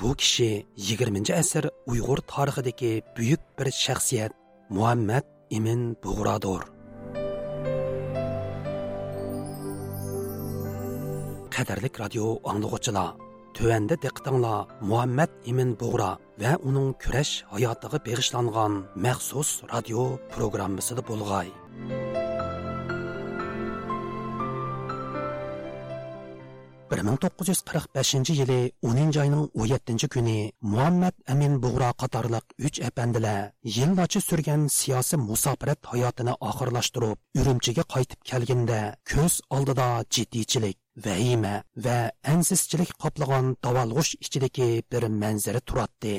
Bu kishi 20 asr Uyg'ur tarixidagi buyuk bir shaxsiyat Muhammad Imin Bug'rodir. Qadarlik radio anglag'uchilar Төвәндә диqqәтеңләр Muhammad Имин Бугра ва уның көрәш хаятыга бегышланган махсус радио программасында булгай. 1945 yili 10 ayning 17 kuni Muhammad Amin Bug'ro qatorliq 3 apandilar yillarcha surgan siyosiy musofirat hayotini oxirlashtirib, Urumchiga qaytib kelganda ko'z oldida jiddiychilik, vahima va ansizchilik qoplagan davolg'ush ichidagi bir manzara turadi.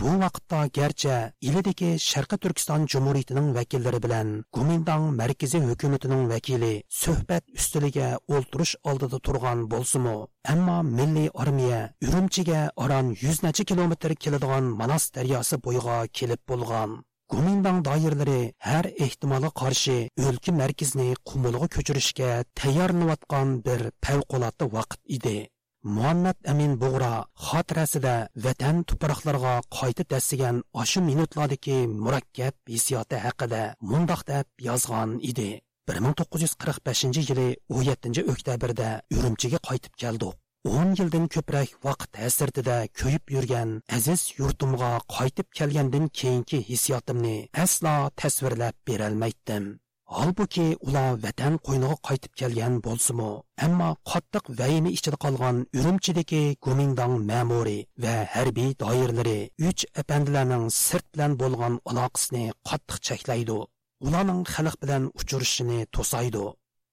Bu vaqtda garchi ilidagi Sharqi Turkiston jumuriyatining vakillari bilan Gumindang markaziy hukumatining vakili suhbat ustiliga o'ltirish oldida turgan bo'lsimu ammo milliy armiya Urumchiga oron yuz necha kilometr keladigan Manas daryosi bo'yiga kelib bo'lgan. Gumindang doiralari har ehtimolga qarshi o'lka markazini qumulga ko'chirishga tayyorlanayotgan bir favqulodda vaqt edi. Muhammad amin bug'ro xotirasida vatan tuproqlarga qayta dassigan oshu minutlardagi murakkab hissiyoti haqida mundoq deb yozgan edi. 1945 yili 17 oktyabrda urumchiga qaytib keldik 10 yildan ko'proq vaqt ta'sirida ko'yib yurgan aziz yurtimga qaytib kelgandan keyingi hissiyotimni aslo tasvirlab berolmaydim. Halbuki ular vatan qo'yniga qaytib kelgan bo'lsimi, ammo qattiq vayni ichida qolgan Urumchidagi Gomindang ma'muriy va harbiy doiralari uch apandilarning sirt bilan bo'lgan aloqasini qattiq cheklaydi. Ularning xalq bilan uchrashishini to'saydi.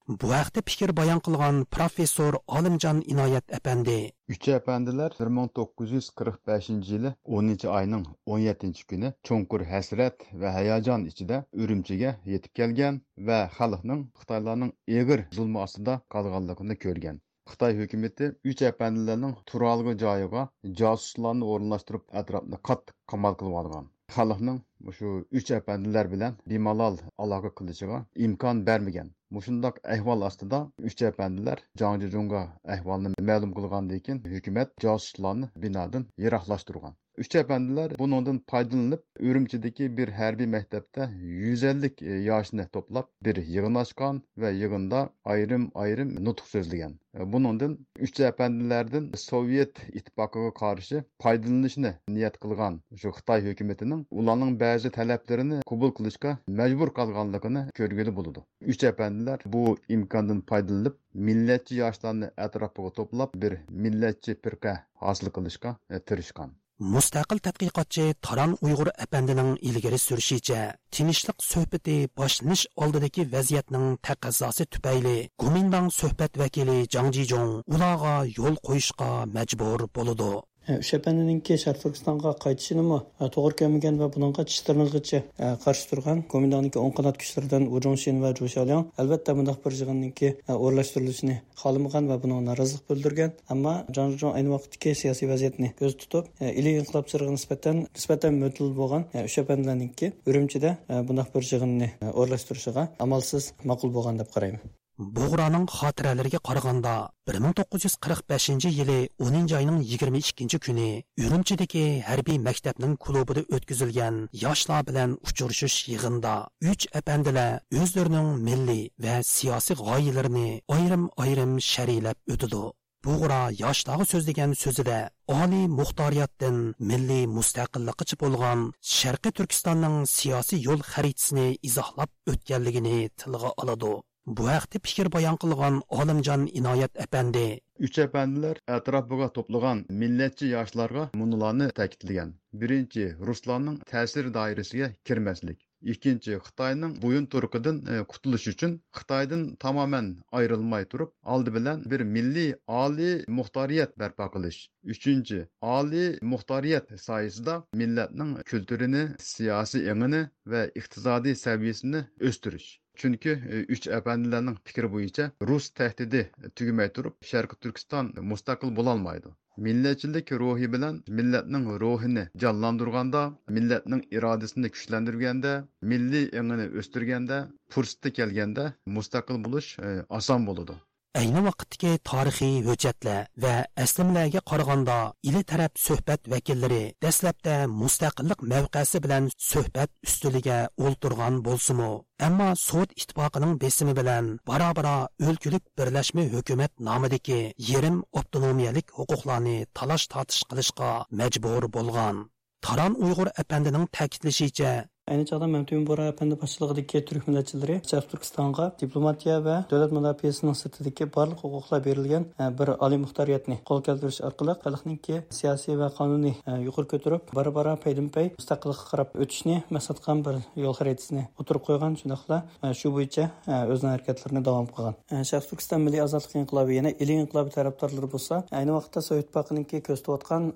Bu haqda fikr bayon qilgan professor Olimjon Inoyat afandi. Uch afandilar 1945 yılı 10 ayının 17 günü çonkur hasrat va hayajon ichida Urumchiga yetib kelgan va xalqning Xitoylarning egir zulmi ostida qolganligini ko'rgan. Xitoy hukumatı uch afandilarning turalğı joyiga casuslarni o'rinlashtirib atrofni qattiq qamal qilib olgan. Xalqning Muşu üç əfəndilər bilən limalal əlaqə qilishigə imkan bərmigən. Muşundaq əhval astida üç əfəndilər Cangcı Cunga əhvalını məlum qılğandan keyin hökumət casuslarını binadan yiraqlaşdırğan. Uch apandilar bundan faydalanıp urumchidagi bir harbiy maktabda yuz ellik e, yoshni to'plab bir yig'in ochgan va yig'inda ayrim ayrim nutq so'zlagan e, bundan uch apandilardan sovet ittifoqiga qarshi foydalanishni niyat qilgan shu xitoy hukumatining ularning ba'zi talablarini qabul qilishga majbur qolganligini ko'rgili buludu. Üç efendiler bu imkondan faydalanıp millatchi yoshlarni atrofiga to'plab bir millatchi firqa hosil e, qilishga tirishgan Mustaqil tadqiqotchi Taran Uyg'ur apandining ilgari surishicha, tinchlik suhbati boshlanish oldidagi vaziyatning taqozosi tufayli Gumindang suhbat vakili Jang Jijong ularga yo'l qo'yishga majbur bo'ladi. O'sha panninki sharq turkistonga qaytishinimi e, to'g'ri kelmagan va bunga tishtirmizgacha e, qarshi turgan komendantniki o'ng qanot kuchlaridan ujungshin va jushalyang albatta bundoq bir yig'inninki e, o'rlashtirilishini xohlamagan va buni norozilik bildirgan. Ammo janjong ayni vaqtdagi siyosiy vaziyatni ko'z tutib ili inqilobchilariga nisbatan nisbatan mo'til bo'lgan o'sha panlarniki urumchida bundoq bir yig'inni o'rlashtirishiga amalsiz ma'qul bo'lgan deb qarayman. Buğraның қатырәлерге qaraganda 1945 yili 10 ayının 22 kuni Ürümçidagi harbiy maktabning klubida o'tkazilgan yoshlar bilan uchrashish yig'inida 3 apandilar o'zlarining milliy va siyosiy g'oyalarini ayrim-ayrim sharhlab o'tadi. bug'ra yoshlig'i so'zlagan so'zida oliy muxtoriyatdan milliy mustaqilliqcha bo'lgan sharqiy turkistonning siyosiy yo'l xaritasini izohlab o'tganligini tilga oladi bu haqda fikr bayon qilgan olimjon inoyat apandi uch apandilar atrofiga to'plagan millatchi yoshlarga munularni ta'kidlagan birinchi ruslarning ta'sir doirasiga kirmaslik ikkinchi xitoyning bo'yin turqidan qutulish uchun xitoydan tamoman ayrilmay turib oldi bilan bir milliy oliy muxtoriyat barpo qilish uchinchi oliy muxtoriyat soyasida millatning kulturini siyosiy engini va iqtisodiy saviyasini o'stirish chunki e, uch apandilarning fikri bo'yicha rus tahdidi e, tugmay turib sharqi turkiston mustaqil bo'lolmaydi. Millatchilik ruhi bilan millatning ruhini jonlantirganda millatning irodasini kuchlantirganda milliy ingini o'stirganda fursati kelganda mustaqil bo'lish e, oson bo'ladi. Ayni vaqtdagi tarixiy hujjatlar va aslimlarga qaraganda ili taraf suhbat vakillari dastlabda mustaqillik mavqesi bilan suhbat ustiliga o'ltirgan bo'lsimu ammo sovet ittifoqining besimi bilan bora bora o'lkilik birlashma hukumat nomidagi yerim avtonomiyalik huquqlarni talash tortish qilishga majbur bo'lgan. Taron uyg'ur apandining ta'kidlashicha Ayni chog'da Mamtun Bora apandi boshchiligidagi turk millatchilari Sharq Turkistonga diplomatiya va davlat mudofaasining sirtidagi barliq huquqlar berilgan e, bir oliy muxtoriyatni qo'l keltirish orqali xalqningki siyosiy va qonuniy e, yuqori ko'tarib bora bora paydin mustaqillikqa qarab o'tishni maqsad qilgan bir yo'l xaritasini o'tirib qo'ygan shundoqla e, shu bo'yicha o'zini harakatlarini davom qilgan. Sharq Turkiston milliy ozodlik inqilobi yana ili inqilobi tarafdorlari bo'lsa ayni vaqtda Sovet ittifoqiniki ko'rsatayotgan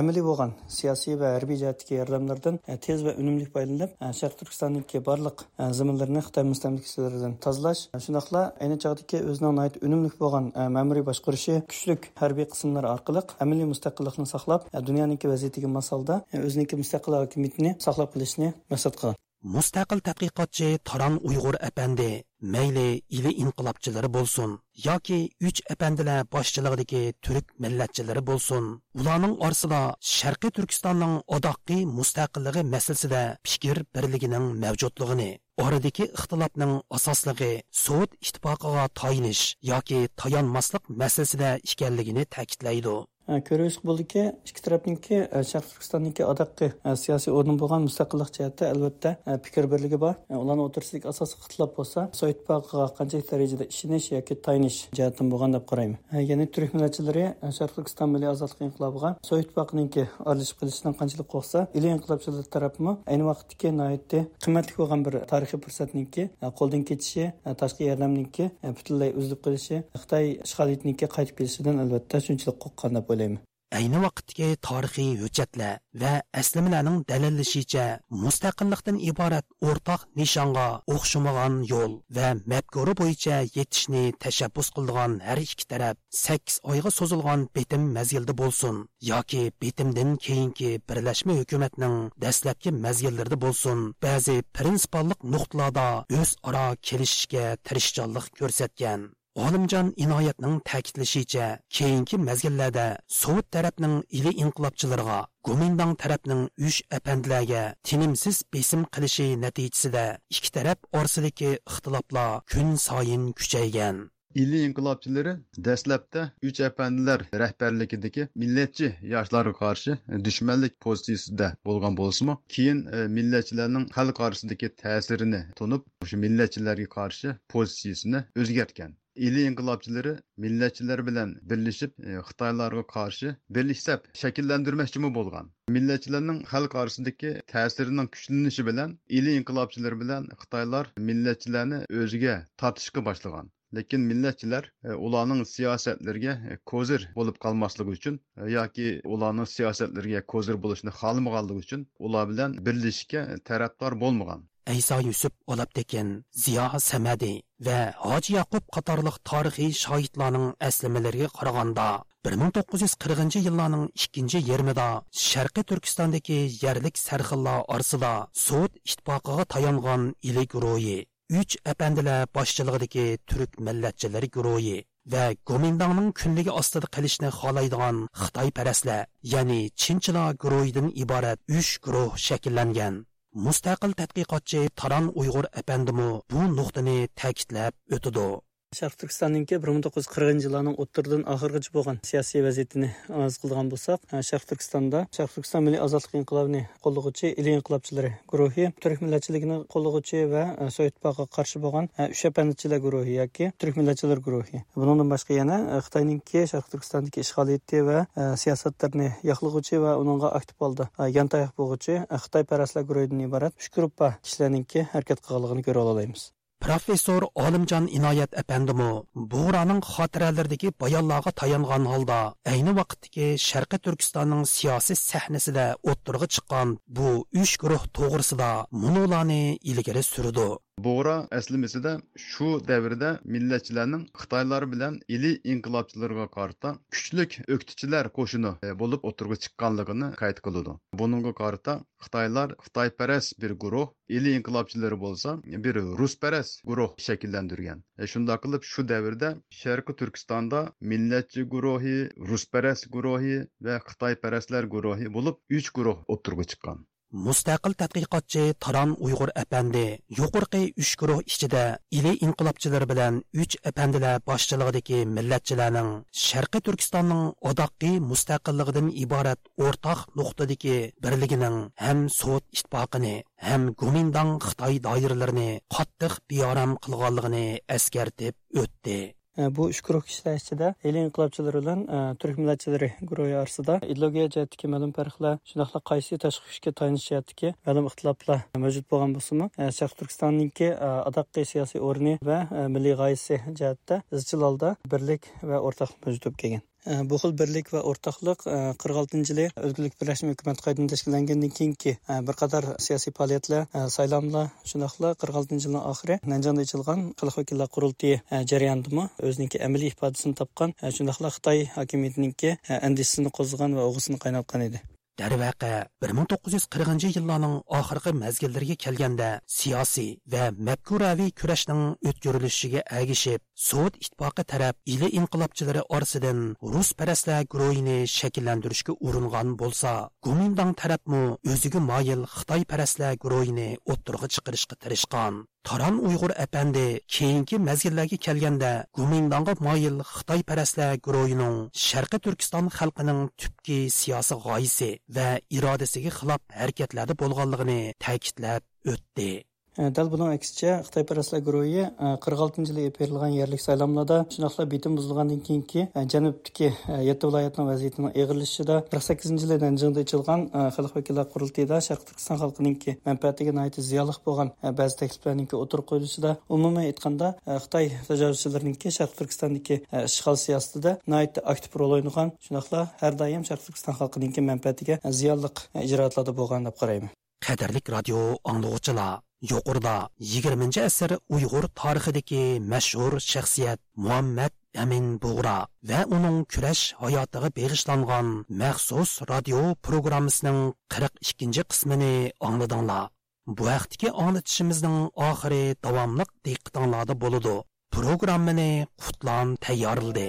amaliy bo'lgan siyosiy va harbiy jihatdagi yordamlardan tez va unumli пайдаланып, ә, Шәрқ Түркістандагы барлык ә, зиминләрне Хитаи мөстәмликәчеләрдән тазалаш, ә, шунакла айны чагдагы өзінің найт үнемлек болған мәмүри башкарышы күчлек хәрби кысымлар аркылы әмилли мустакыллыкны сақлап дөньяның вазиятиге масалда өзенең мустакыл хөкүмәтне саклап калышны максат кылган. Mustaqil tadqiqotchi tarang uyg'ur apandi mayli ili inqilobchilari bo'lsin yoki uch apandilar boshchiligidagi turk millatchilari bo'lsin. Ularning orasida sharqiy turkistonning odoqqi mustaqilligi masalasida fikr birligining mavjudligini oradagi ixtilofning asosligi sovet ittifoqiga toyinish yoki tayanmaslik masalasida ekanligini ta'kidlaydi. Э, ko'rish bo'ldiki ikki tarafninki e, sharq turkistonniki odaqqi e, siyosiy o'rin bo'lgan mustaqillik jihatda albatta e, fikr birligi bor. Ularni o'rtasidagi asosiy ixtilof bo'lsa sovet ittifoqiga qanchalik darajada ishonish yoki tayinish jihatdan bo'lgan deb qarayman. Ya'ni turk millatchilari sharq turkiston milliy ozodlik inqilobiga sovet ittifoqiniki aralashib qilishdan qanchalik qo'rqsa ili inqilobchilar tarafimi ayni vaqtdagi nihoyatda qimmatli bo'lgan bir tarixiy fursatniki qo'ldan ketishi tashqi yordamniki butunlay uzilib qolishi xitoy ishg'oliyatniki qaytib kelishidan albatta shunchalik qo'rqqan deb o'ylayman ayni vaqtdagi tarixiy hujjatlar va aslimalarning dalillashicha mustaqillikdan iborat o'rtoq nishonga o'xshamagan yo'l va mabkuri bo'yicha yetishni tashabbus qilgan har ikki taraf sakkiz oyga so'zilgan betim mazgilda bo'lsin yoki betimdan keyingi birlashma hukumatning dastlabki mazgillarida bo'lsin. Ba'zi prinsipallik nuqtalarda o'zaro kelishishga tirishchonlik ko'rsatgan. Olimjon inoyatning ta'kidlashicha keyingi mazgillarda sovet tarafning ili inqilobchilarga gumindang tarafning uch apandilarga tinimsiz besim qilishi natijasida ikki taraf orasidagi ixtiloflar kun sayin kuchaygan. Ili inqilobchilari dastlabda uch apandilar rahbarligidagi millatchi yoshlarga qarshi dushmanlik pozitsiyasida bo'lgan bo'lsimi keyin e, millatchilarning xalq orasidagi ta'sirini tunib o'sha millatchilarga qarshi pozitsiyasini o'zgartgan. Ili inqilobchilari millatchilar bilan birlashib e, xitoylarga qarshi birlashsab shakllantirmoqchimi bo'lgan. Millatchilarning xalq orasidagi ta'sirining kuchlanishi bilan ili inqilobchilar bilan xitoylar millatchilarni o'ziga tortishga boshlagan. Lekin millatchilar e, ularning siyosatlariga e, ko'zir bo'lib qolmasligi uchun yoki ularning siyosatlariga ko'zir bo'lishni xohlamaganligi uchun ular bilan birlashishga tarafdor bo'lmagan. Әйса Юсуп олап Olabtekin, Зия Самади ва Хаҗи Якуб катарлык тарихи шаһитларның aslamalariga караганда 1940 yillarning ikkinchi yarmida Sharqiy Turkistondagi yerlik sarxillar orasida Sovet ittifoqiga tayangan ilik ro'yi uch apandilar boshchiligidagi turk millatchilari guruhi va Gomindangning kunligi ostida qilishni xohlaydigan Xitoy парасла, ya'ni Chinchilar guruhidan iborat 3 guruh shakllangan. Mustaqil tadqiqotchi taron uyg'ur apandimu bu nuqtani ta'kidlab o'tidi sharq turkistonninki bir ming to'qqiz yuz qirqinchi yillarning o'ttirdan oxirigacha bo'lgan siyosiy vaziyatini analiz qilgan bo'lsak sharq turkistonda sharq turkiston milliy ozodlik inqilobini qo'llovchi ili inqilobchilari guruhi turk millatchiligini qo'llovchi va sovet ittifoqiga qarshi bo'lgan uch apandichilar guruhi yoki turk millatchilar guruhi bundan boshqa yana xitoyninki sharq turkistondagi ishg'oliyati va siyosatlarni yoqlig'uchi va unga aktiv holda yantayoq bo'lg'uchi xitoy parastlar guruhidan iborat uch gruppa kishilarninki harakat qilganligini ko'ra olamiz Professor Olimjon Inoyat apandimu Buğraning xotiralaridagi bayonlarga tayangan holda ayni vaqtdagi Sharqi Turkistonning siyosiy sahnasida o'ttirg'i chiqqan bu uch guruh to'g'risida munolarni ilgari surdi. Buğra əslimisində şu dövrdə millətçilərin Xitaylar bilan ili inqilabçılarına qarşı küçlük öktüçülər qoşunu olub oturğa çıxqanlığını qayd qıldı. Bununğa qarşı Xitaylar Xitaypərəs bir guruh, ili inqilabçıları bolsa bir Ruspərəs guruh şəkilləndirgan. E, şunda qılıb şu dövrdə Şərqi Türkistanda millətçi guruhi, Ruspərəs guruhi və Xitaypərəslər guruhi olub 3 guruh oturğa çıxqan. Mustaqil tadqiqotchi taron uyg'ur apandi yuqorqi uch guruh ichida ili inqilobchilar bilan uch apandilar boshchiligidagi millatchilarning sharqiy turkistonning odoqi mustaqilligidan iborat o'rtoq nuqtadagi birligining ham sovet ittifoqini ham gumindang xitoy doiralarini qattiq beoram qilganligini eskartib o'tdi. Bu uch guruh kishilar ichida el inqilobchilari bilan turk millatchilari guruhi orasida ideologiya jihatdagi ma'lum farqlar shundoqla qaysi tashqi kuchga tayinish jihatdagi ma'lum ixtiloflar mavjud bo'lgan bo'lsinmi sharq turkistonniki adoqqiy siyosiy o'rni va milliy g'oyasi jihatda izchil holda birlik va o'rtaqlik mavjud bo'lib kelgan bu xil birlik va o'rtoqlik qirq oltinchi yili o'zgirlik birlashma hukumat qaytadan tashkillangandan keyingi bir qator siyosiy faoliyatlar saylovlar shundoqla qirq oltinchi yilning oxiri nanjonda ichilgan xalq vakillar qurultiyi jarayonidami o'ziniki amaliy ifodasini topgan shundoqla xitoy hokimiyatiniki andisini qo'zg'agan va o'g'isini qaynatgan edi darvaqa 1940 yillarning oxirgi mazgillariga kelganda siyosiy va mafkuraviy kurashning o'tkirilishiga agishib sovet ittifoqi taraf ili inqilobchilari orasidan rus parastlar guruhini shakllantirishga uringan bo'lsa gumindang tarafmu o'ziga moyil xitoy parastlar guruhini o'ttirg'i chiqarishga tirishgan. Taran Uyg'ur кейінгі keyingi mazgillarga kelganda майыл moyil Xitoy parastlar guruhining Sharqi Turkiston xalqining tubki ғайсы вә va irodasiga xilof harakatlarda bo'lganligini ta'kidlab Э, дәл буның әксичә Хытай параслар гүрөе 46 елда эперлгән ярлык сайламларда шунакла битим бузылгандан кийинки Җанубтагы 7 вилаятның вазиятенең эгырлышында 48 елда Нанҗиңдә ичилгән халық вәкилләр курултыйда Шәрқ Түркстан халкыныңки мәнфәатигә наит зыялык болған. Э, Бәзи тәклифләрнеңки отыр куелышында умумән әйткәндә Хытай э, таҗарчыларыныңки Шәрқ Түркстандагы ишгал сиясәтендә наит актив роль уйнаган шунакла һәр даим Түркістан Түркстан халкыныңки мәнфәатигә зыялык иҗратларда болған деп қараймын. Кадерлек радио аңлаучылар yuqorida 20 asr uyg'ur tarixidagi mashhur shaxsiyat muhammad amin bug'ra va uning kurash hayotiga beg'ishlangan maxsus radio programmasining 42 qismini angladinglar bu vaqtdagi anglatishimizning oxiri davomli diqqatinglarda bo'ladi. Programmani qutlan tayyorladi.